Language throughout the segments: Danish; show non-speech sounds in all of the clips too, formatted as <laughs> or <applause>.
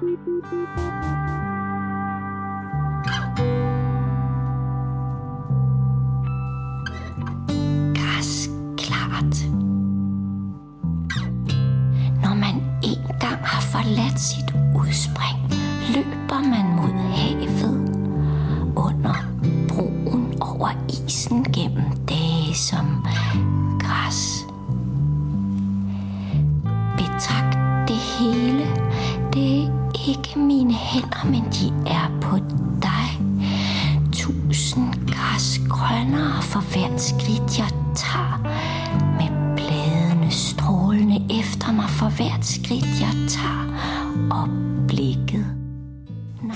Thank you.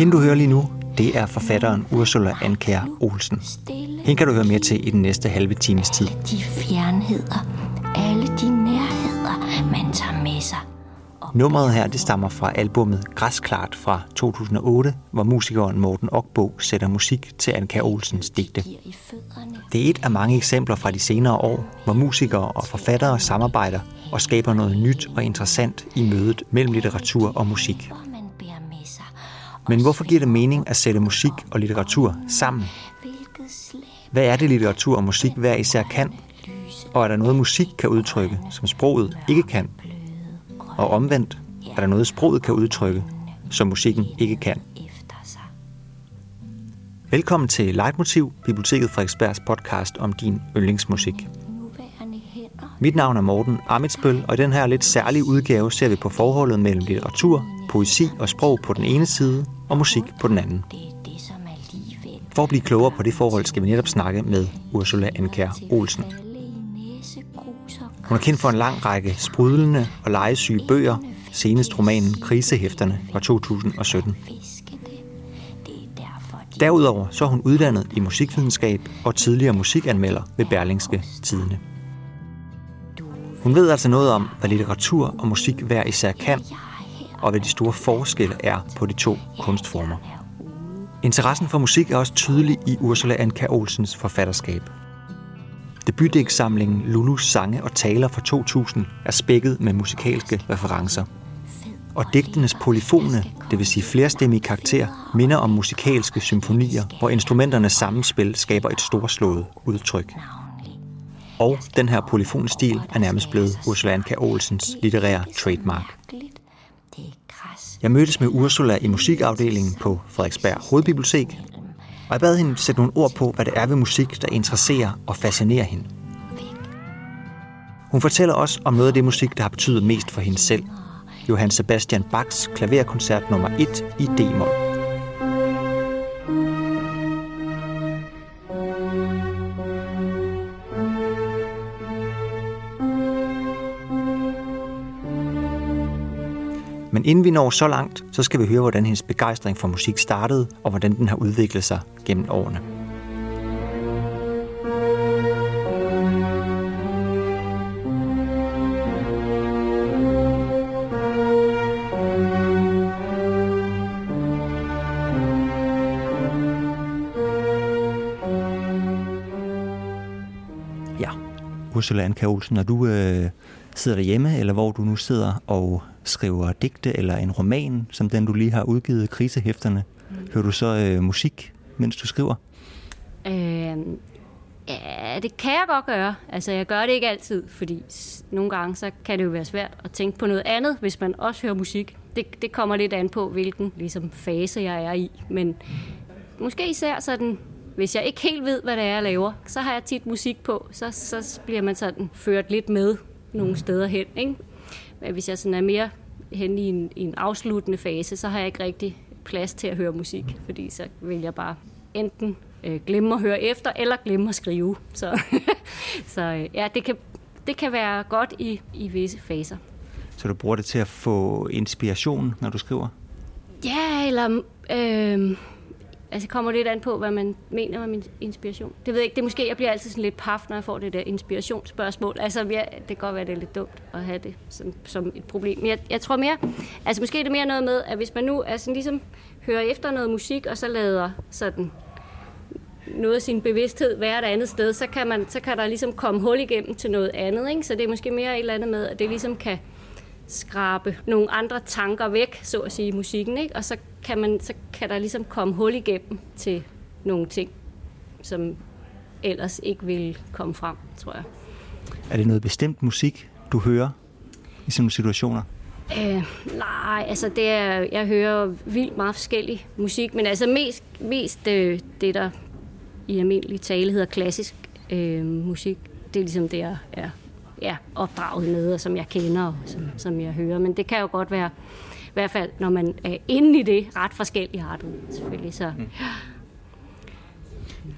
Hende du hører lige nu, det er forfatteren Ursula Ankær Olsen. Hende kan du høre mere til i den næste halve times tid. de fjernheder, alle de nærheder, man tager med sig. Nummeret her det stammer fra albummet Græsklart fra 2008, hvor musikeren Morten Okbo sætter musik til Anka Olsens digte. Det er et af mange eksempler fra de senere år, hvor musikere og forfattere samarbejder og skaber noget nyt og interessant i mødet mellem litteratur og musik. Men hvorfor giver det mening at sætte musik og litteratur sammen? Hvilket Hvad er det litteratur og musik hver især kan? Og er der noget musik kan udtrykke, som sproget ikke kan? Og omvendt, er der noget sproget kan udtrykke, som musikken ikke kan? Velkommen til Leitmotiv, Biblioteket Frederiksbergs podcast om din yndlingsmusik. Mit navn er Morten Amitsbøl, og i den her lidt særlige udgave ser vi på forholdet mellem litteratur, poesi og sprog på den ene side, og musik på den anden. For at blive klogere på det forhold, skal vi netop snakke med Ursula Ankær Olsen. Hun er kendt for en lang række sprudlende og legesyge bøger, senest romanen Krisehæfterne fra 2017. fiske det. Det er derfor, de Derudover så er hun uddannet i musikvidenskab og tidligere musikanmelder ved Berlingske Tidene. Hun ved altså noget om, hvad litteratur og musik hver især kan, og hvad de store forskelle er på de to kunstformer. Interessen for musik er også tydelig i Ursula Anka Olsens forfatterskab. Debutdæksamlingen Lulus sange og taler fra 2000 er spækket med musikalske referencer. Og digtenes polyfone, det vil sige flerstemmige karakter, minder om musikalske symfonier, hvor instrumenternes sammenspil skaber et storslået udtryk. Og den her polyfonstil er nærmest blevet Ursula Anka Olsens litterære trademark. mærkeligt. Det er græs. Jeg mødtes med Ursula i musikafdelingen på Frederiksberg Hovedbibliotek, og jeg bad hende sætte nogle ord på, hvad det er ved musik, der interesserer og fascinerer hende. Hun fortæller også om noget af det musik, der har betydet mest for hende selv. Johann Sebastian Bachs klaverkoncert nummer 1 i D-mol. Inden vi når så langt, så skal vi høre, hvordan hendes begejstring for musik startede, og hvordan den har udviklet sig gennem årene. Ja, Ursula Anka Olsen, når du øh, sidder derhjemme, eller hvor du nu sidder og skriver digte eller en roman, som den du lige har udgivet, Krisehæfterne, mm. hører du så øh, musik, mens du skriver? Øh, ja, det kan jeg godt gøre. Altså, jeg gør det ikke altid, fordi nogle gange så kan det jo være svært at tænke på noget andet, hvis man også hører musik. Det, det kommer lidt an på, hvilken ligesom, fase jeg er i. Men måske især sådan, hvis jeg ikke helt ved, hvad det er, jeg laver, så har jeg tit musik på, så, så bliver man sådan ført lidt med nogle steder hen. Ikke? Men hvis jeg sådan er mere hen i en, i en afsluttende fase, så har jeg ikke rigtig plads til at høre musik, fordi så vil jeg bare enten øh, glemme at høre efter, eller glemme at skrive. Så, <laughs> så øh, ja, det kan, det kan være godt i, i visse faser. Så du bruger det til at få inspiration, når du skriver? Ja, eller... Øh, altså det kommer lidt an på, hvad man mener med min inspiration. Det ved jeg ikke. Det er måske, jeg bliver altid sådan lidt paf, når jeg får det der inspirationsspørgsmål. Altså, ja, det kan godt være, det er lidt dumt at have det som, som et problem. Men jeg, jeg tror mere... Altså, måske er det mere noget med, at hvis man nu er sådan ligesom hører efter noget musik, og så lader sådan noget af sin bevidsthed være et andet sted, så kan, man, så kan der ligesom komme hul igennem til noget andet. Ikke? Så det er måske mere et eller andet med, at det ligesom kan skrabe nogle andre tanker væk, så at sige, i musikken, ikke? og så kan, man, så kan der ligesom komme hul igennem til nogle ting, som ellers ikke vil komme frem, tror jeg. Er det noget bestemt musik, du hører i sådan nogle situationer? Øh, nej, altså det er, jeg hører vildt meget forskellig musik, men altså mest, mest det, øh, det, der i almindelig tale hedder klassisk øh, musik, det er ligesom det, jeg er ja, opdraget med, og som jeg kender, og som, som jeg hører. Men det kan jo godt være, i hvert fald når man er inde i det, ret forskellige har du selvfølgelig. Så, mm.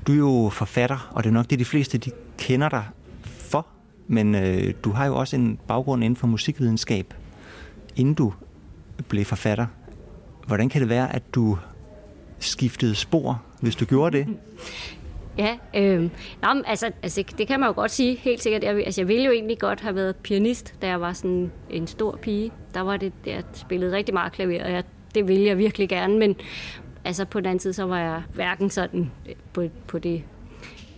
Du er jo forfatter, og det er nok det, de fleste de kender dig for, men øh, du har jo også en baggrund inden for musikvidenskab, inden du blev forfatter. Hvordan kan det være, at du skiftede spor, hvis du gjorde det? <laughs> Ja, øh, nå, altså, altså, det kan man jo godt sige, helt sikkert. Jeg, altså, jeg ville jo egentlig godt have været pianist, da jeg var sådan en stor pige. Der var det, jeg spillede rigtig meget klaver, og jeg, det ville jeg virkelig gerne, men altså, på den anden side, så var jeg hverken sådan øh, på, på det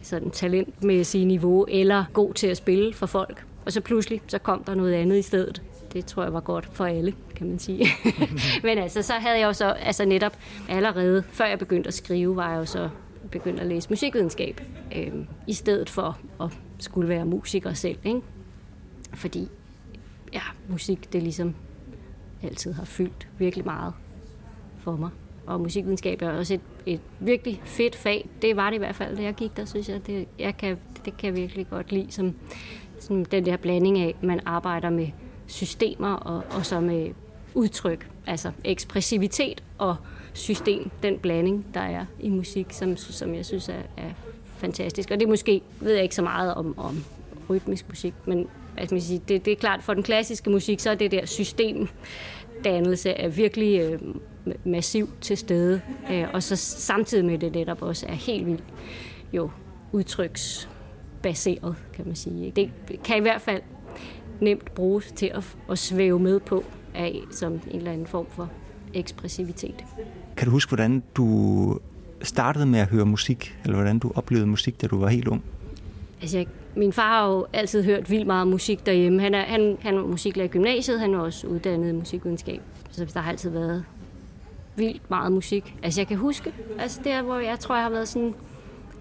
sådan talentmæssige niveau, eller god til at spille for folk. Og så pludselig, så kom der noget andet i stedet. Det tror jeg var godt for alle, kan man sige. <laughs> Men altså, så havde jeg jo så altså netop allerede, før jeg begyndte at skrive, var jeg jo så begynde at læse musikvidenskab, øh, i stedet for at skulle være musiker selv. Ikke? Fordi ja, musik, det ligesom altid har fyldt virkelig meget for mig. Og musikvidenskab er også et, et virkelig fedt fag. Det var det i hvert fald, da jeg gik der, synes jeg. Det, jeg kan, det kan jeg virkelig godt lide, som, som den der blanding af, man arbejder med systemer og, og så med udtryk, altså ekspressivitet og system, den blanding, der er i musik, som, som jeg synes er, er fantastisk. Og det er måske, ved jeg ikke så meget om, om rytmisk musik, men altså, man sige, det, det er klart, for den klassiske musik, så er det der systemdannelse er virkelig øh, massiv til stede, øh, og så samtidig med det netop også er helt vildt jo udtryksbaseret, kan man sige. Det kan i hvert fald nemt bruges til at, at svæve med på af som en eller anden form for ekspressivitet. Kan du huske, hvordan du startede med at høre musik, eller hvordan du oplevede musik, da du var helt ung? Altså, jeg, min far har jo altid hørt vildt meget musik derhjemme. Han er, han, han var musiklærer i gymnasiet, han var også uddannet i musikvidenskab. Så der har altid været vildt meget musik. Altså, jeg kan huske, altså der, hvor jeg tror, jeg har været sådan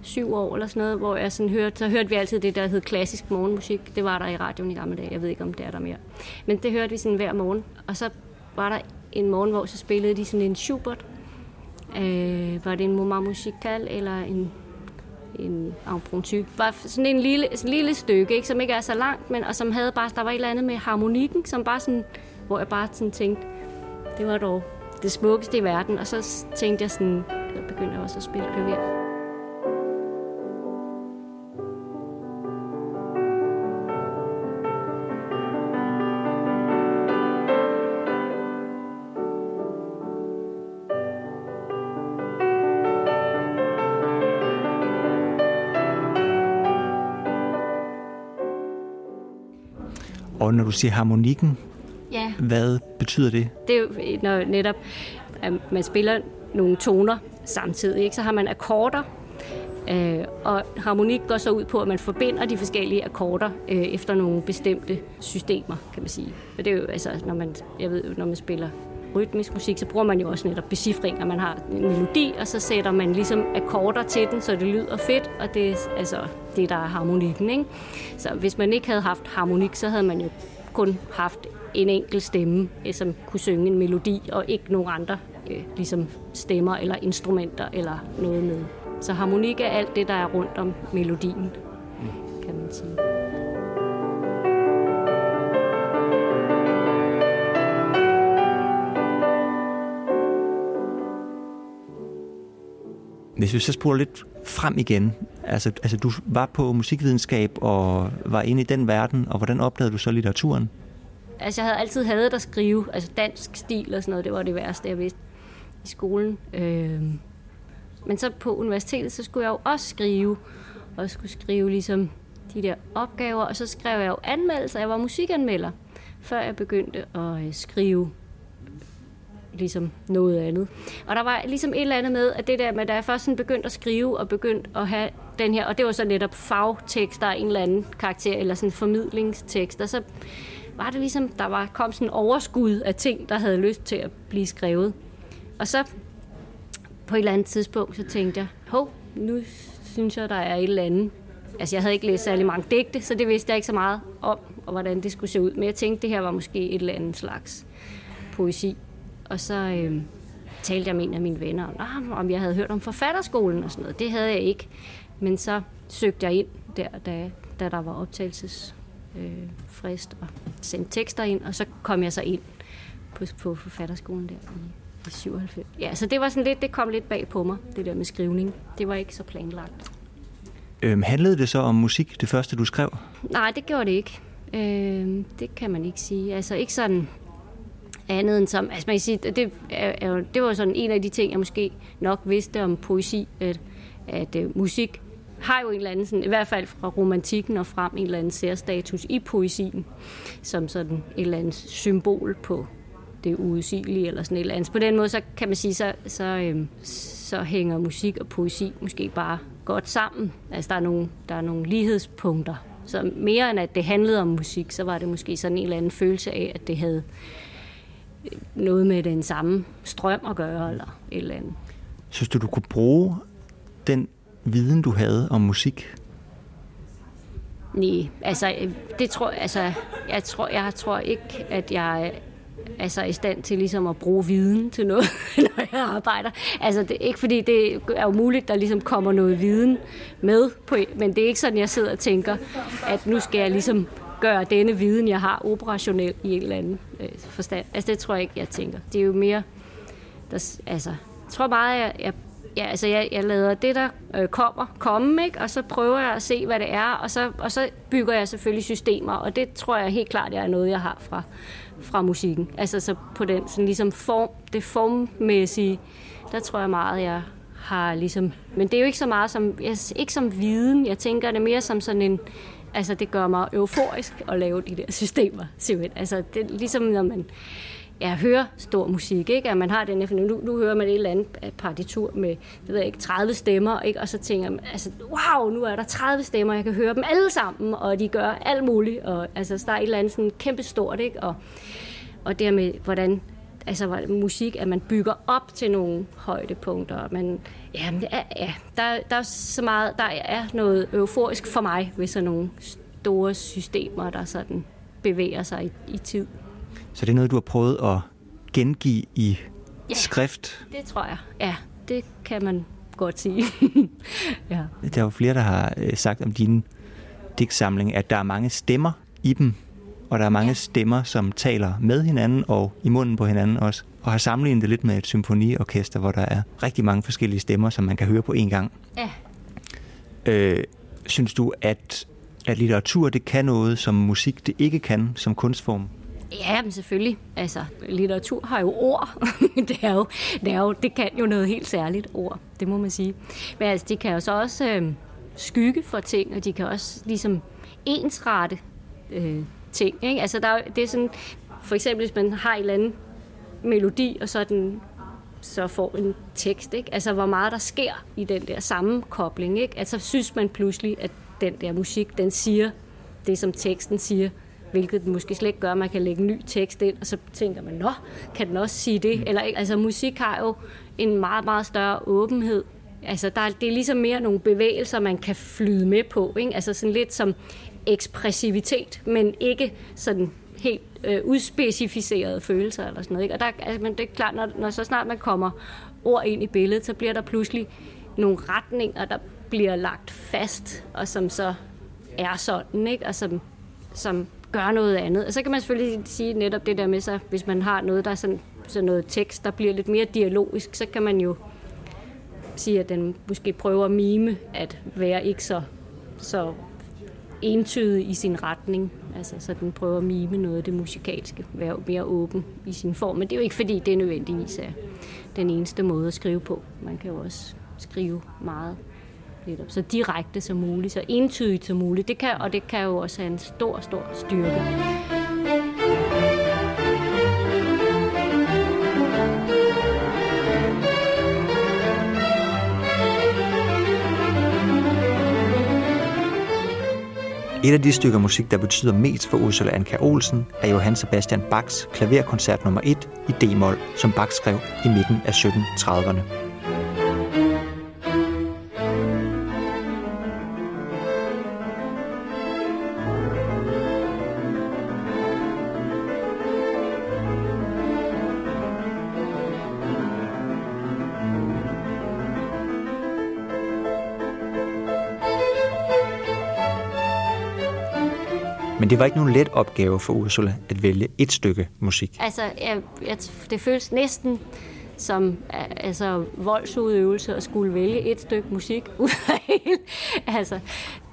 syv år eller sådan noget, hvor jeg sådan hørte, så hørte vi altid det, der hed klassisk morgenmusik. Det var der i radioen i gamle dage. Jeg ved ikke, om det er der mere. Men det hørte vi sådan hver morgen. Og så var der en morgen, hvor så spillede de sådan en Schubert. Øh, var det en Moma musical eller en en impromptu. Var sådan en lille, sådan en lille stykke, ikke, som ikke er så langt, men og som havde bare, der var et eller andet med harmonikken, som bare sådan, hvor jeg bare sådan tænkte, det var dog det smukkeste i verden. Og så tænkte jeg sådan, jeg begyndte også at spille klaver. Og når du siger harmonikken, ja. hvad betyder det? Det er jo når netop at man spiller nogle toner samtidig, ikke? så har man akkorder, Øh, og harmonik går så ud på, at man forbinder de forskellige akkorder øh, efter nogle bestemte systemer, kan man sige. Og det er jo, altså, når man, jeg ved, når man spiller rytmisk musik, så bruger man jo også netop becifringer. Man har en melodi, og så sætter man ligesom akkorder til den, så det lyder fedt, og det er altså det, der er harmonikken. Ikke? Så hvis man ikke havde haft harmonik, så havde man jo kun haft en enkelt stemme, øh, som kunne synge en melodi, og ikke nogen andre øh, ligesom stemmer eller instrumenter eller noget med. Så harmonik er alt det, der er rundt om melodien, kan man sige. Hvis vi så spoler lidt frem igen, altså, altså du var på musikvidenskab og var inde i den verden, og hvordan opdagede du så litteraturen? Altså jeg havde altid hadet at skrive, altså dansk stil og sådan noget, det var det værste, jeg vidste i skolen. Øh, men så på universitetet, så skulle jeg jo også skrive, og skulle skrive ligesom de der opgaver, og så skrev jeg jo anmeldelser, jeg var musikanmelder, før jeg begyndte at øh, skrive ligesom noget andet. Og der var ligesom et eller andet med, at det der med, da jeg først sådan begyndte at skrive og begyndte at have den her, og det var så netop fagtekster af en eller anden karakter, eller sådan formidlingstekster, så var det ligesom, der var, kom sådan en overskud af ting, der havde lyst til at blive skrevet. Og så på et eller andet tidspunkt, så tænkte jeg, hov, nu synes jeg, der er et eller andet. Altså, jeg havde ikke læst særlig mange digte, så det vidste jeg ikke så meget om, og hvordan det skulle se ud. Men jeg tænkte, det her var måske et eller andet slags poesi. Og så øh, talte jeg med en af mine venner om, om jeg havde hørt om forfatterskolen og sådan noget. Det havde jeg ikke. Men så søgte jeg ind der, da, da der var optagelsesfrist, øh, frist, og sendte tekster ind, og så kom jeg så ind på, på forfatterskolen der i i 97. Ja, så det var sådan lidt, det kom lidt bag på mig, det der med skrivning. Det var ikke så planlagt. Øhm, handlede det så om musik, det første du skrev? Nej, det gjorde det ikke. Øhm, det kan man ikke sige. Altså ikke sådan andet end som, altså man kan sige, det, er, det var sådan en af de ting, jeg måske nok vidste om poesi, at, at uh, musik har jo en eller anden, sådan, i hvert fald fra romantikken og frem, en eller anden særstatus i poesien, som sådan et eller andet symbol på det uudsigelige eller sådan et eller andet. På den måde, så kan man sige, så, så, øhm, så hænger musik og poesi måske bare godt sammen. Altså, der er nogle, der er nogle lighedspunkter. Så mere end at det handlede om musik, så var det måske sådan en eller anden følelse af, at det havde noget med den samme strøm at gøre, eller et eller andet. Synes du, du kunne bruge den viden, du havde om musik? Nej, altså, øh, det tror, altså, jeg tror, jeg tror ikke, at jeg altså i stand til ligesom at bruge viden til noget, <laughs> når jeg arbejder. Altså det er ikke fordi, det er jo muligt, der ligesom kommer noget viden med, på, men det er ikke sådan, jeg sidder og tænker, at nu skal jeg ligesom gøre denne viden, jeg har operationel i en eller anden øh, forstand. Altså det tror jeg ikke, jeg tænker. Det er jo mere, der, altså, jeg tror meget, jeg, jeg ja, altså jeg, jeg lader det, der øh, kommer, komme, ikke? og så prøver jeg at se, hvad det er, og så, og så bygger jeg selvfølgelig systemer, og det tror jeg helt klart, jeg er noget, jeg har fra, fra musikken. Altså så på den sådan ligesom form, det formmæssige, der tror jeg meget, jeg har ligesom... Men det er jo ikke så meget som, jeg, ikke som viden, jeg tænker det mere som sådan en, altså det gør mig euforisk at lave de der systemer, simpelthen. Altså det er ligesom, når man ja, hører stor musik, ikke? at man har den nu, nu hører man et eller andet partitur med, det ved jeg ikke, 30 stemmer, ikke? og så tænker man, altså, wow, nu er der 30 stemmer, jeg kan høre dem alle sammen, og de gør alt muligt, og altså, så der er et eller andet sådan kæmpe stort, ikke? Og, og dermed, hvordan altså musik, at man bygger op til nogle højdepunkter. Man, ja, ja der, der er så meget, der er noget euforisk for mig ved sådan nogle store systemer, der sådan bevæger sig i, i tid. Så det er noget, du har prøvet at gengive i ja, skrift? det tror jeg. Ja, det kan man godt sige. <laughs> ja. Der er jo flere, der har øh, sagt om din digtsamling, at der er mange stemmer i dem, og der er mange stemmer, som taler med hinanden og i munden på hinanden også, og har sammenlignet det lidt med et symfoniorkester, hvor der er rigtig mange forskellige stemmer, som man kan høre på én gang. Ja. Øh, synes du, at, at litteratur det kan noget, som musik det ikke kan som kunstform? Ja, men selvfølgelig. Altså, litteratur har jo ord. <laughs> det, er jo, det, er jo, det kan jo noget helt særligt ord, det må man sige. Men altså, de kan jo så også øh, skygge for ting, og de kan også ligesom ensrette øh, ting. Ikke? Altså, der er, det er sådan, for eksempel, hvis man har en eller anden melodi, og så den så får en tekst, ikke? Altså, hvor meget der sker i den der sammenkobling, ikke? Altså, synes man pludselig, at den der musik, den siger det, som teksten siger, hvilket den måske slet ikke gør. Man kan lægge en ny tekst ind, og så tænker man, nå, kan den også sige det? Eller, altså, musik har jo en meget, meget større åbenhed. Altså, der er, det er ligesom mere nogle bevægelser, man kan flyde med på. Ikke? Altså sådan lidt som ekspressivitet, men ikke sådan helt øh, udspecificerede følelser eller sådan noget. Ikke? Og der, altså, men det er klart, når, når så snart man kommer ord ind i billedet, så bliver der pludselig nogle retninger, der bliver lagt fast, og som så er sådan, ikke? og som, som gør noget andet. Og så kan man selvfølgelig sige netop det der med sig, hvis man har noget, der er sådan, sådan noget tekst, der bliver lidt mere dialogisk, så kan man jo sige, at den måske prøver at mime at være ikke så, så entydig i sin retning. Altså, så den prøver at mime noget af det musikalske, være mere åben i sin form. Men det er jo ikke fordi, det er nødvendigvis er den eneste måde at skrive på. Man kan jo også skrive meget netop så direkte som muligt, så entydigt som muligt. Det kan, og det kan jo også have en stor, stor styrke. Et af de stykker musik, der betyder mest for Ursula Anka Olsen, er Johann Sebastian Bachs klaverkoncert nummer 1 i D-mol, som Bach skrev i midten af 1730'erne. Men det var ikke nogen let opgave for Ursula at vælge et stykke musik. Altså, jeg, jeg, det føles næsten som altså, voldsudøvelse at skulle vælge et stykke musik <laughs> ud af hele. Altså,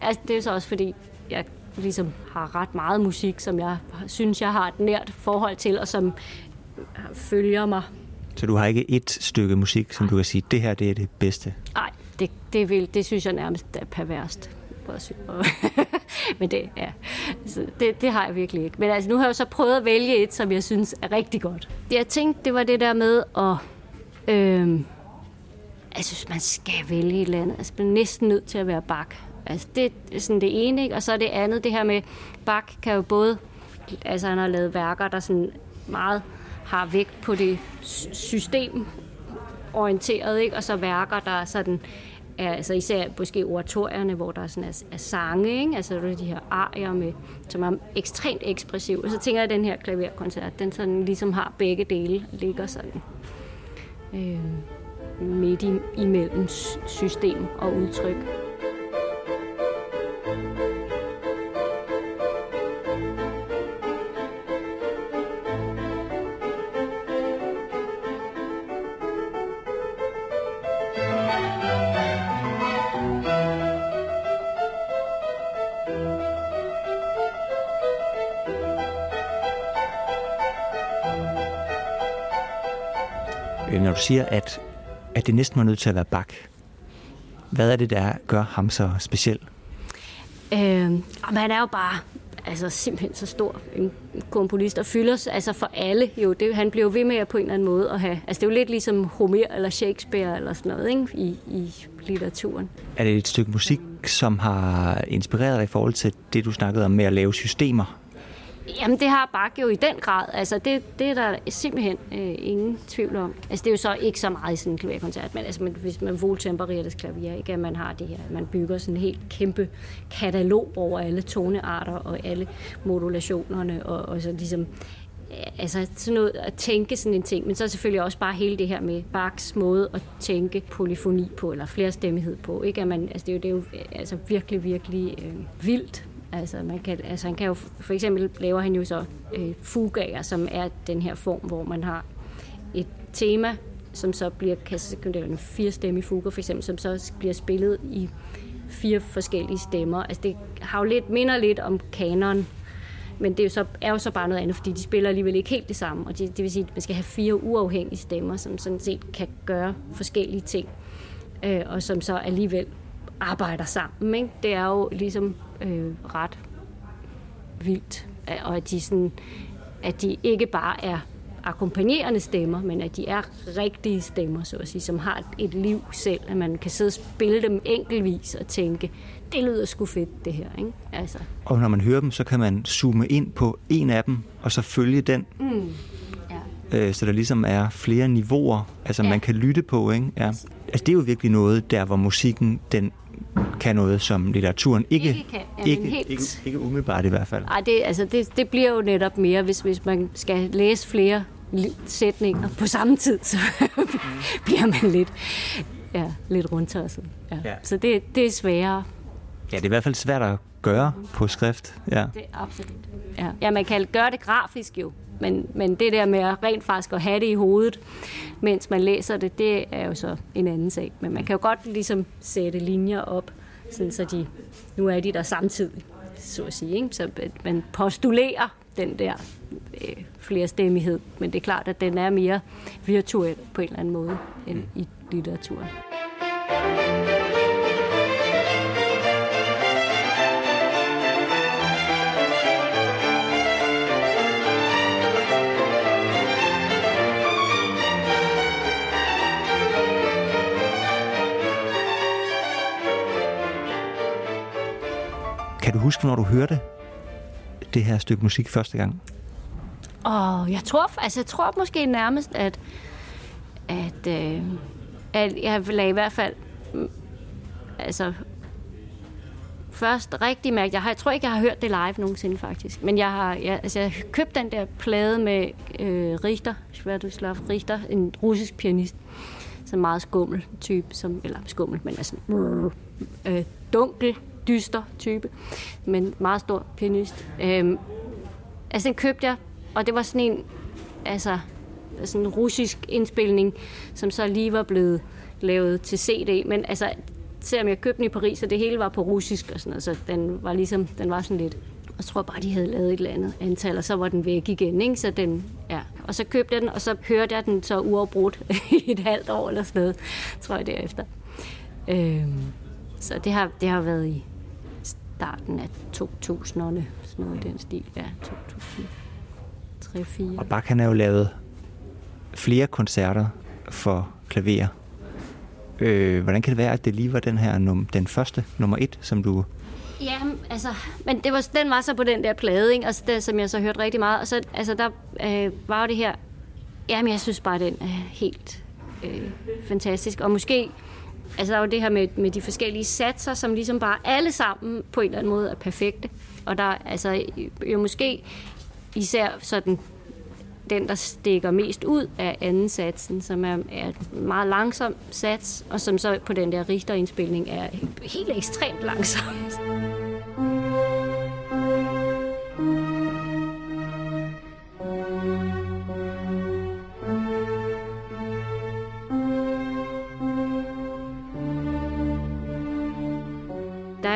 altså, det er så også fordi, jeg ligesom har ret meget musik, som jeg synes, jeg har et nært forhold til, og som følger mig. Så du har ikke et stykke musik, som du kan sige, det her det er det bedste? Nej, det, det, vil, det synes jeg nærmest er perverst. <laughs> Men det, ja. Så det, det har jeg virkelig ikke. Men altså, nu har jeg så prøvet at vælge et, som jeg synes er rigtig godt. Det jeg tænkte, det var det der med at... Øh, jeg synes, man skal vælge et eller andet. Altså, man er næsten nødt til at være bak. Altså, det er sådan det ene, ikke? Og så er det andet, det her med, bak kan jo både... Altså, han har lavet værker, der sådan meget har vægt på det system orienteret, ikke? og så værker, der sådan er altså især måske oratorierne, hvor der er, sådan er, er sange, ikke? altså der er de her arier, med, som er ekstremt ekspressive. Og så tænker jeg, at den her klaverkoncert, den sådan ligesom har begge dele, ligger sådan øh, midt i, imellem system og udtryk. Du siger, at, at det næsten var nødt til at være bak. Hvad er det, der gør ham så speciel? Øh, han er jo bare altså simpelthen så stor en komponist og fylder altså for alle jo. Det, han bliver jo ved med at på en eller anden måde at have, altså det er jo lidt ligesom Homer eller Shakespeare eller sådan noget ikke? I, i litteraturen. Er det et stykke musik, som har inspireret dig i forhold til det, du snakkede om med at lave systemer? Jamen, det har Bach jo i den grad. Altså, det, det er der simpelthen øh, ingen tvivl om. Altså, det er jo så ikke så meget i sådan en klaverkoncert, men altså, man, hvis man voltempererer det klaver, ikke, at man har det her, man bygger sådan en helt kæmpe katalog over alle tonearter og alle modulationerne, og, og så ligesom øh, altså sådan noget at tænke sådan en ting, men så selvfølgelig også bare hele det her med Bachs måde at tænke polyfoni på, eller flerstemmighed på, ikke? At man, altså det er jo, det er jo øh, altså virkelig, virkelig øh, vildt, Altså, man kan, altså han kan jo, for eksempel laver han jo så øh, fugager, som er den her form, hvor man har et tema, som så bliver kastet, en fire stemme fuger for eksempel, som så bliver spillet i fire forskellige stemmer. Altså det har jo lidt, minder lidt om kanon, men det er jo, så, er jo så bare noget andet, fordi de spiller alligevel ikke helt det samme, og det, det vil sige, at man skal have fire uafhængige stemmer, som sådan set kan gøre forskellige ting, øh, og som så alligevel arbejder sammen. Ikke? Det er jo ligesom øh, ret vildt, og at de, sådan, at de ikke bare er akkompagnerende stemmer, men at de er rigtige stemmer, så at sige, som har et liv selv, at man kan sidde og spille dem enkeltvis og tænke, det lyder sgu fedt, det her. Ikke? Altså. Og når man hører dem, så kan man zoome ind på en af dem, og så følge den. Mm. Ja. Øh, så der ligesom er flere niveauer, altså ja. man kan lytte på. Ikke? Ja. Altså det er jo virkelig noget, der hvor musikken den kan noget, som litteraturen ikke, ikke kan. Jamen, ikke, helt. ikke, ikke umiddelbart i hvert fald. Nej, det, altså, det, det bliver jo netop mere, hvis, hvis man skal læse flere sætninger på samme tid, <laughs> så <laughs> bliver man lidt, ja, lidt rundtosset. Ja. Ja. Så det, det er sværere. Ja, det er i hvert fald svært at gøre på skrift. Ja. Det er absolut. Ja. ja, man kan gøre det grafisk jo, men, men det der med at rent faktisk at have det i hovedet, mens man læser det, det er jo så en anden sag. Men man kan jo godt ligesom sætte linjer op, sådan så de, nu er de der samtidig, så at sige. Ikke? Så man postulerer den der øh, flerstemmighed, men det er klart, at den er mere virtuel på en eller anden måde end i litteraturen. Kan du huske, når du hørte det her stykke musik første gang? Og jeg tror, altså, jeg tror måske nærmest, at, at, øh, at jeg lagde i hvert fald mm, altså, først rigtig mærke, jeg, har, jeg tror ikke, jeg har hørt det live nogensinde faktisk, men jeg har jeg, altså, jeg købte købt den der plade med øh, Richter, Sverdoslav Richter, en russisk pianist, som meget skummel type, som, eller skummel, men altså øh, dunkel, dyster type, men meget stor pianist. Øhm, altså den købte jeg, og det var sådan en, altså sådan en russisk indspilning, som så lige var blevet lavet til CD, men altså selvom jeg købte den i Paris, og det hele var på russisk og sådan noget, så den var ligesom, den var sådan lidt, jeg tror bare, de havde lavet et eller andet antal, og så var den væk igen, ikke? Så den, ja. Og så købte jeg den, og så hørte jeg den så uafbrudt <laughs> i et halvt år eller sådan noget, tror jeg derefter. Øhm, så det har, det har været i starten af 2000'erne, sådan noget den stil, ja, 2003-2004. Og Bach han har jo lavet flere koncerter for klaver Øh, hvordan kan det være, at det lige var den her num- den første, nummer et, som du... Ja, altså, men det var, den var så på den der plade, ikke? Altså, det, som jeg så hørte rigtig meget. Og så altså, der øh, var det her... Jamen, jeg synes bare, den er helt øh, fantastisk. Og måske... Altså, der var det her med, med de forskellige satser, som ligesom bare alle sammen på en eller anden måde er perfekte. Og der altså jo måske især sådan den, der stikker mest ud af anden satsen, som er, er en meget langsom sats, og som så på den der Richter-indspilning er helt ekstremt langsom.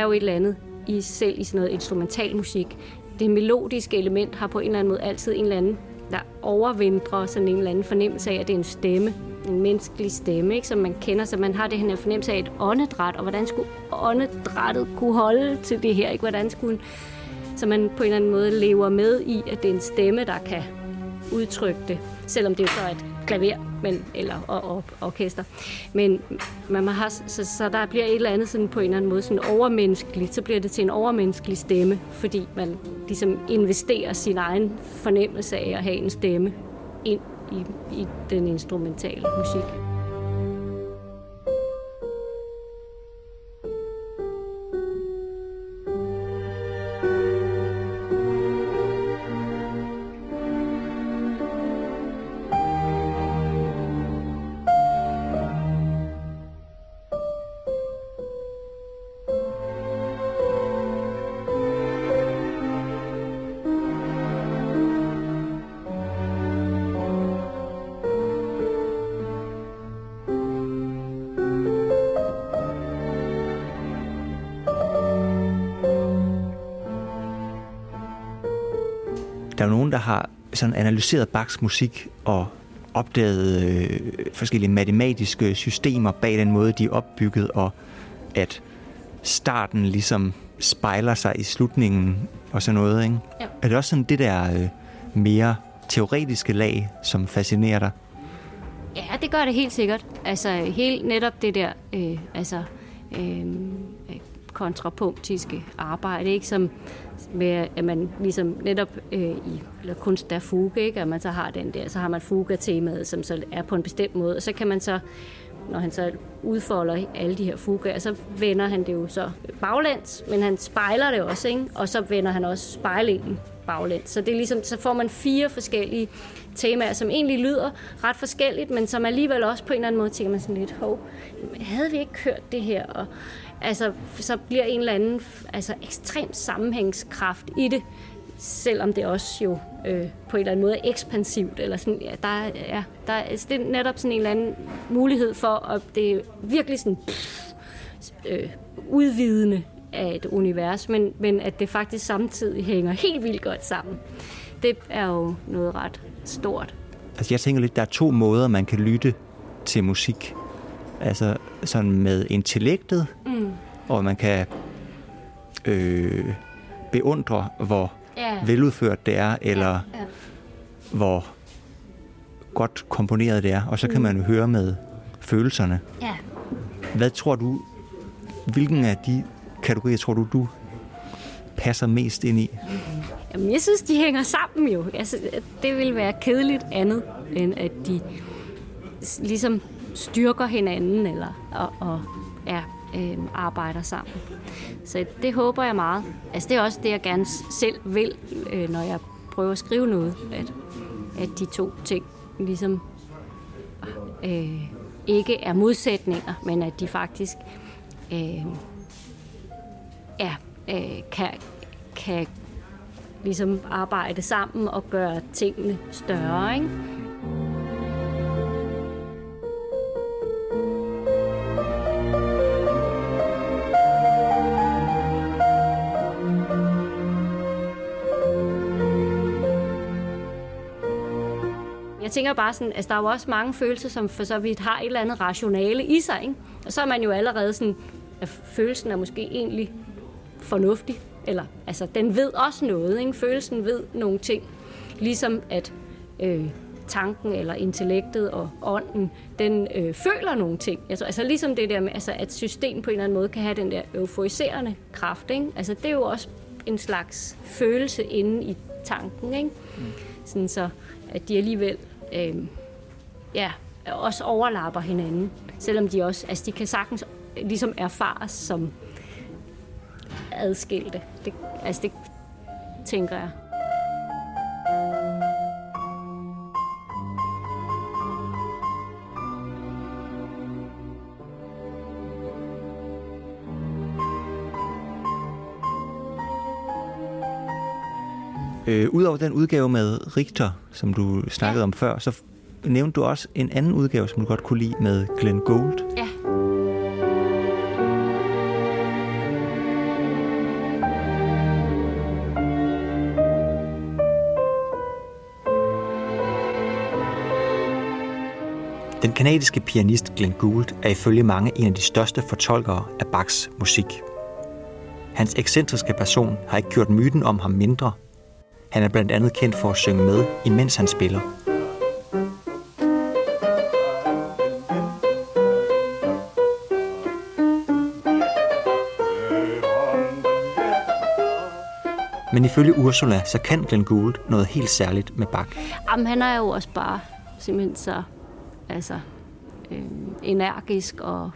Jo et eller andet i selv i sådan noget instrumental musik. Det melodiske element har på en eller anden måde altid en eller anden der overvindrer sådan en eller anden fornemmelse af, at det er en stemme, en menneskelig stemme, ikke, som man kender, så man har det her fornemmelse af et åndedræt, og hvordan skulle åndedrættet kunne holde til det her, ikke? Hvordan skulle så man på en eller anden måde lever med i, at det er en stemme, der kan udtrykke det, selvom det er så et klaver men, eller og, og, orkester. Men man har, så, så der bliver et eller andet sådan på en eller anden måde sådan overmenneskeligt, så bliver det til en overmenneskelig stemme, fordi man ligesom investerer sin egen fornemmelse af at have en stemme ind i, i den instrumentale musik. Der er jo nogen, der har sådan analyseret Bachs musik og opdaget øh, forskellige matematiske systemer bag den måde, de er opbygget, og at starten ligesom spejler sig i slutningen og sådan noget. Ikke? Ja. Er det også sådan det der øh, mere teoretiske lag, som fascinerer dig? Ja, det gør det helt sikkert. Altså helt netop det der, øh, altså øh, kontrapunktiske arbejde, ikke? Som, med, at man ligesom netop øh, i eller kunst der fuge, ikke? at man så har den der, så har man fuga-temaet, som så er på en bestemt måde, og så kan man så, når han så udfolder alle de her fugaer, så vender han det jo så baglæns, men han spejler det også, ikke? og så vender han også spejlingen baglæns. Så det er ligesom, så får man fire forskellige temaer, som egentlig lyder ret forskelligt, men som alligevel også på en eller anden måde tænker man sådan lidt, hov, havde vi ikke hørt det her? Og altså, så bliver en eller anden altså, ekstrem sammenhængskraft i det, selvom det også jo øh, på en eller anden måde er ekspansivt. Eller sådan, ja, der, ja, der altså, det er netop sådan en eller anden mulighed for, at det er virkelig sådan pff, øh, udvidende af et univers, men, men at det faktisk samtidig hænger helt vildt godt sammen. Det er jo noget ret stort. Altså jeg tænker lidt, der er to måder, man kan lytte til musik. Altså sådan med intellektet, mm. og man kan øh, beundre, hvor yeah. veludført det er, eller yeah. Yeah. hvor godt komponeret det er. Og så kan mm. man jo høre med følelserne. Yeah. Hvad tror du, hvilken af de kategorier tror du, du passer mest ind i? Jamen, jeg synes, de hænger sammen jo. Altså, det vil være kedeligt andet, end at de ligesom styrker hinanden eller og, og ja, øh, arbejder sammen. Så det håber jeg meget. Altså, det er også det, jeg gerne selv vil, øh, når jeg prøver at skrive noget, at, at de to ting ligesom øh, ikke er modsætninger, men at de faktisk øh, ja, øh, kan, kan ligesom arbejde sammen og gøre tingene større. Ikke? Jeg tænker bare sådan, altså der er jo også mange følelser, som for så vidt har et eller andet rationale i sig, ikke? Og så er man jo allerede sådan, at følelsen er måske egentlig fornuftig, eller altså den ved også noget, ikke? Følelsen ved nogle ting, ligesom at øh, tanken eller intellektet og ånden, den øh, føler nogle ting. Altså, altså ligesom det der med, altså, at system på en eller anden måde kan have den der euforiserende kraft. Ikke? Altså, det er jo også en slags følelse inde i tanken. Ikke? Mm. Sådan så, at de alligevel øh, ja, også overlapper hinanden. Selvom de også, altså de kan sagtens ligesom erfares som adskilte. Det, altså det tænker jeg. Øh, Udover den udgave med Richter, som du snakkede ja. om før, så nævnte du også en anden udgave, som du godt kunne lide med Glenn Gould. Den kanadiske pianist Glenn Gould er ifølge mange en af de største fortolkere af Bachs musik. Hans ekscentriske person har ikke gjort myten om ham mindre, han er blandt andet kendt for at synge med, imens han spiller. Men ifølge Ursula, så kan Glenn Gould noget helt særligt med Bach. Jamen, han er jo også bare simpelthen så altså, øh, energisk og,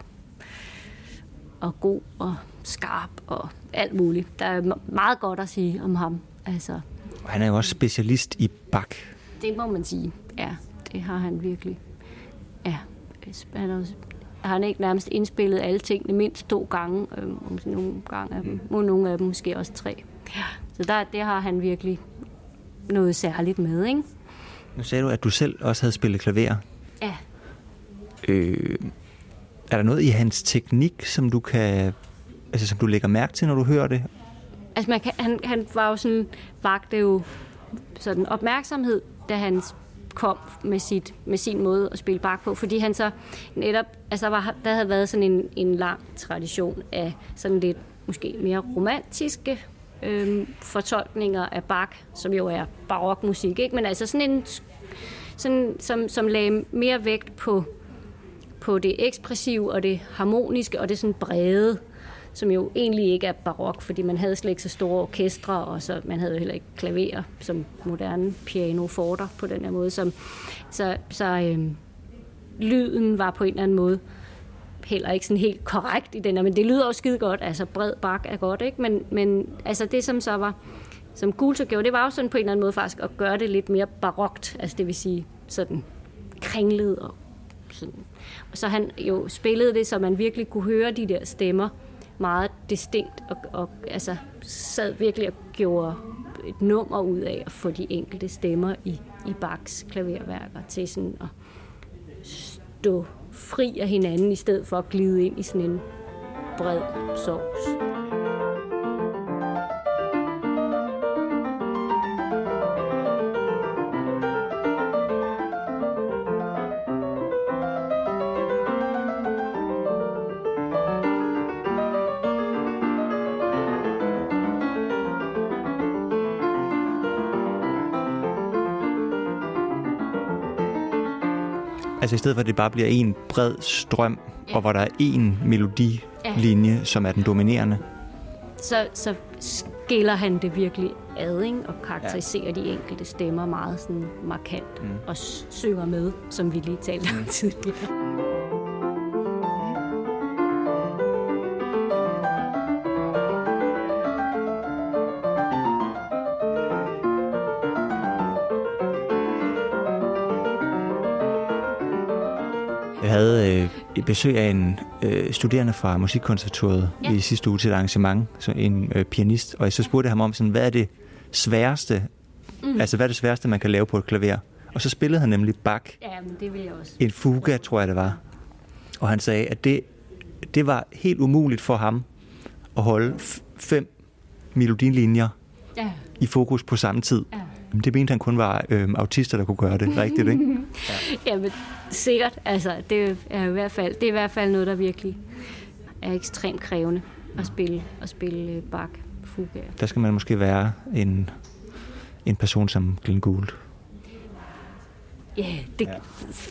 og god og skarp og alt muligt. Der er meget godt at sige om ham. Altså, og han er jo også specialist i bak. Det må man sige. Ja, det har han virkelig. Ja, han har, har han ikke nærmest indspillet alle tingene mindst to gange, øh, om nogle gange af dem, og nogle af dem måske også tre. Ja. Så der, det har han virkelig noget særligt med, ikke? Nu sagde du, at du selv også havde spillet klaver. Ja. Øh, er der noget i hans teknik, som du kan, altså som du lægger mærke til, når du hører det? Altså man kan, han, han var jo sådan, vagte jo sådan opmærksomhed, da han kom med, sit, med sin måde at spille bak på, fordi han så netop, altså var, der havde været sådan en, en lang tradition af sådan lidt måske mere romantiske øhm, fortolkninger af Bach, som jo er barokmusik, ikke? men altså sådan en, sådan, som, som lagde mere vægt på, på det ekspressive og det harmoniske og det sådan brede som jo egentlig ikke er barok, fordi man havde slet ikke så store orkestre, og så man havde jo heller ikke klaver som moderne piano forter på den her måde. Som, så så øh, lyden var på en eller anden måde heller ikke sådan helt korrekt i den her, men det lyder også skide godt, altså bred bak er godt, ikke? Men, men altså det, som så var, som Gulto gjorde, det var jo sådan på en eller anden måde faktisk at gøre det lidt mere barokt, altså det vil sige sådan kringlet og sådan. Så han jo spillede det, så man virkelig kunne høre de der stemmer, meget distinkt og, og altså, sad virkelig og gjorde et nummer ud af at få de enkelte stemmer i, i Bachs klaverværker til sådan at stå fri af hinanden, i stedet for at glide ind i sådan en bred sovs. Altså i stedet for, at det bare bliver en bred strøm, ja. og hvor der er en melodilinje, ja. som er den dominerende. Så, så skiller han det virkelig ad, ikke? og karakteriserer ja. de enkelte stemmer meget sådan markant, mm. og synger med, som vi lige talte om mm. tidligere. Besøg af en øh, studerende fra Musikkonservatoriet ja. i sidste uge til et arrangement, så en øh, pianist, og jeg så spurgte ham om, sådan, hvad er det sværeste, mm. altså hvad er det sværeste, man kan lave på et klaver? Og så spillede han nemlig Bach. Ja, men det vil jeg også. En fuga, tror jeg det var. Og han sagde, at det, det var helt umuligt for ham at holde fem melodilinjer ja. i fokus på samme tid. Ja. Det mente han kun var øh, autister, der kunne gøre det rigtigt, ikke? <laughs> ja. Jamen, sikkert. Altså, det er i hvert fald, det er i hvert fald noget, der virkelig er ekstremt krævende at spille, at spille øh, bak fuga. Der skal man måske være en, en person som Glenn Gould. Ja, det, ja,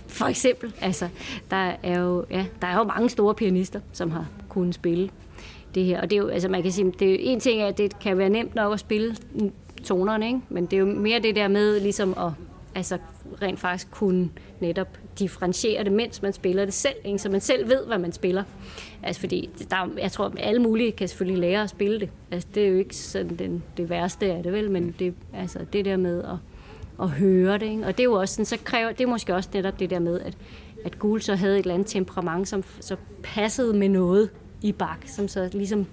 for eksempel. Altså, der er jo, ja, der er jo mange store pianister, som har kunnet spille det her. Og det er jo, altså man kan sige, det er en ting er, at det kan være nemt nok at spille tonerne, ikke? men det er jo mere det der med ligesom at altså rent faktisk kunne netop differentiere det, mens man spiller det selv, ikke? så man selv ved, hvad man spiller. Altså fordi, der, jeg tror, at alle mulige kan selvfølgelig lære at spille det. Altså det er jo ikke sådan den, det værste af det, vel, men det, altså, det der med at, at høre det, ikke? og det er jo også sådan, så kræver, det er måske også netop det der med, at, at Gul så havde et eller andet temperament, som så passede med noget i bak, som så ligesom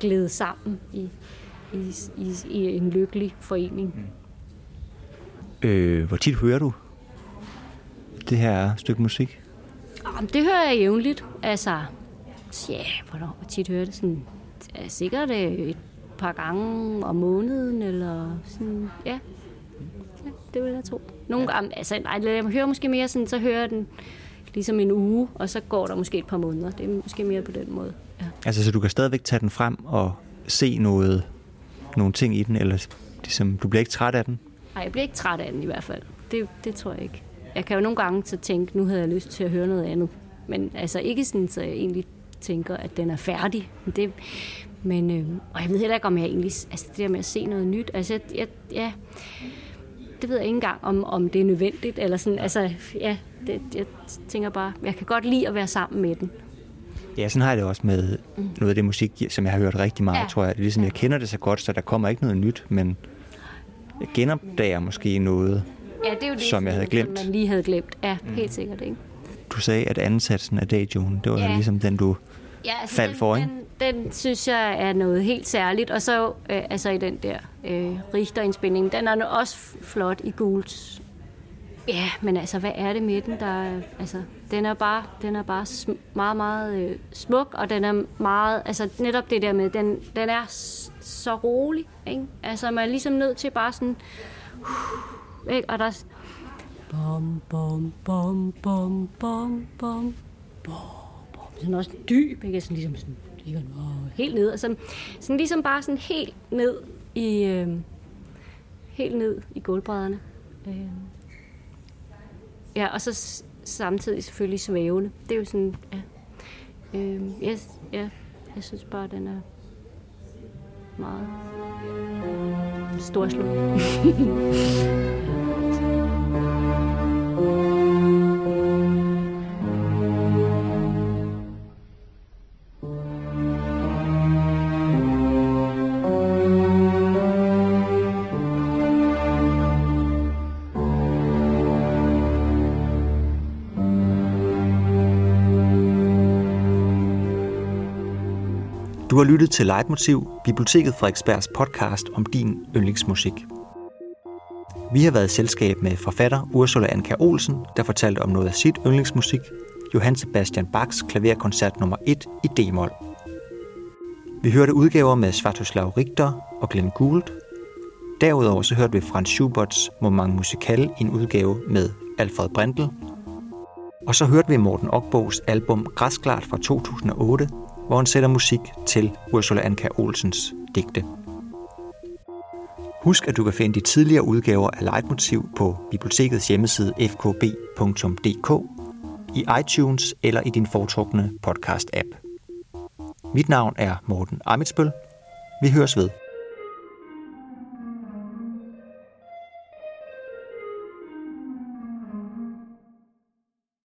gled sammen i, i, i, i en lykkelig forening. Mm. Øh, hvor tit hører du det her stykke musik? Jamen, det hører jeg jævnligt. Altså, ja, hvornår hvor tit hører det? Sådan, er sikkert øh, et par gange om måneden, eller sådan, ja. ja det vil jeg tro. Nogle ja. gange, altså, nej, jeg hører måske mere sådan, så hører den ligesom en uge, og så går der måske et par måneder. Det er måske mere på den måde. Ja. Altså, så du kan stadigvæk tage den frem og se noget, nogle ting i den, eller ligesom, du bliver ikke træt af den? Nej, jeg bliver ikke træt af den i hvert fald. Det, det tror jeg ikke. Jeg kan jo nogle gange så tænke, nu havde jeg lyst til at høre noget andet. Men altså ikke sådan, så jeg egentlig tænker, at den er færdig. Det, men øh, og jeg ved heller ikke, om jeg egentlig... Altså det der med at se noget nyt. Altså, jeg, jeg, ja, det ved jeg ikke engang, om, om det er nødvendigt. Eller sådan, altså, ja, det, jeg tænker bare, jeg kan godt lide at være sammen med den. Ja, sådan har jeg det også med mm. noget af det musik, som jeg har hørt rigtig meget, ja. tror jeg. Det er ligesom, jeg kender det så godt, så der kommer ikke noget nyt, men jeg genopdager måske noget, ja, det er jo det, som jeg havde glemt. Som man lige havde glemt. Ja, mm. helt sikkert, ikke? Du sagde, at ansatsen af Dayjoen, det var ja. ligesom den, du ja, altså faldt for, ikke? Den, den synes jeg er noget helt særligt. Og så øh, altså i den der øh, Richter-indspilning, den er også flot i gult Ja, men altså, hvad er det med den? Der, altså, den er bare, den er bare sm- meget, meget øh, smuk, og den er meget, altså netop det der med, den, den er så rolig, ikke? Altså, man er ligesom nødt til bare sådan, uh, ikke? Og der er bom, bom, bom, bom, bom, bom, bom, bom. Sådan også dyb, ikke? Sådan ligesom sådan, helt ned, og sådan, sådan ligesom bare sådan helt ned i, øh, helt ned i gulvbrædderne. Øh. Ja, og så samtidig selvfølgelig svævende. Det er jo sådan, ja. Øh, yes, ja, jeg synes bare, den er meget storslået. <laughs> <laughs> Du har lyttet til Leitmotiv, Biblioteket Frederiksbergs podcast om din yndlingsmusik. Vi har været i selskab med forfatter Ursula Anka Olsen, der fortalte om noget af sit yndlingsmusik, Johann Sebastian Bachs klaverkoncert nummer 1 i D-mol. Vi hørte udgaver med Svatoslav Richter og Glenn Gould. Derudover så hørte vi Franz Schuberts Moment Musical i en udgave med Alfred Brendel. Og så hørte vi Morten Ogbogs album Græsklart fra 2008, hvor han sætter musik til Ursula Anka Olsens digte. Husk, at du kan finde de tidligere udgaver af Leitmotiv på bibliotekets hjemmeside fkb.dk, i iTunes eller i din foretrukne podcast-app. Mit navn er Morten Amitsbøl. Vi høres ved.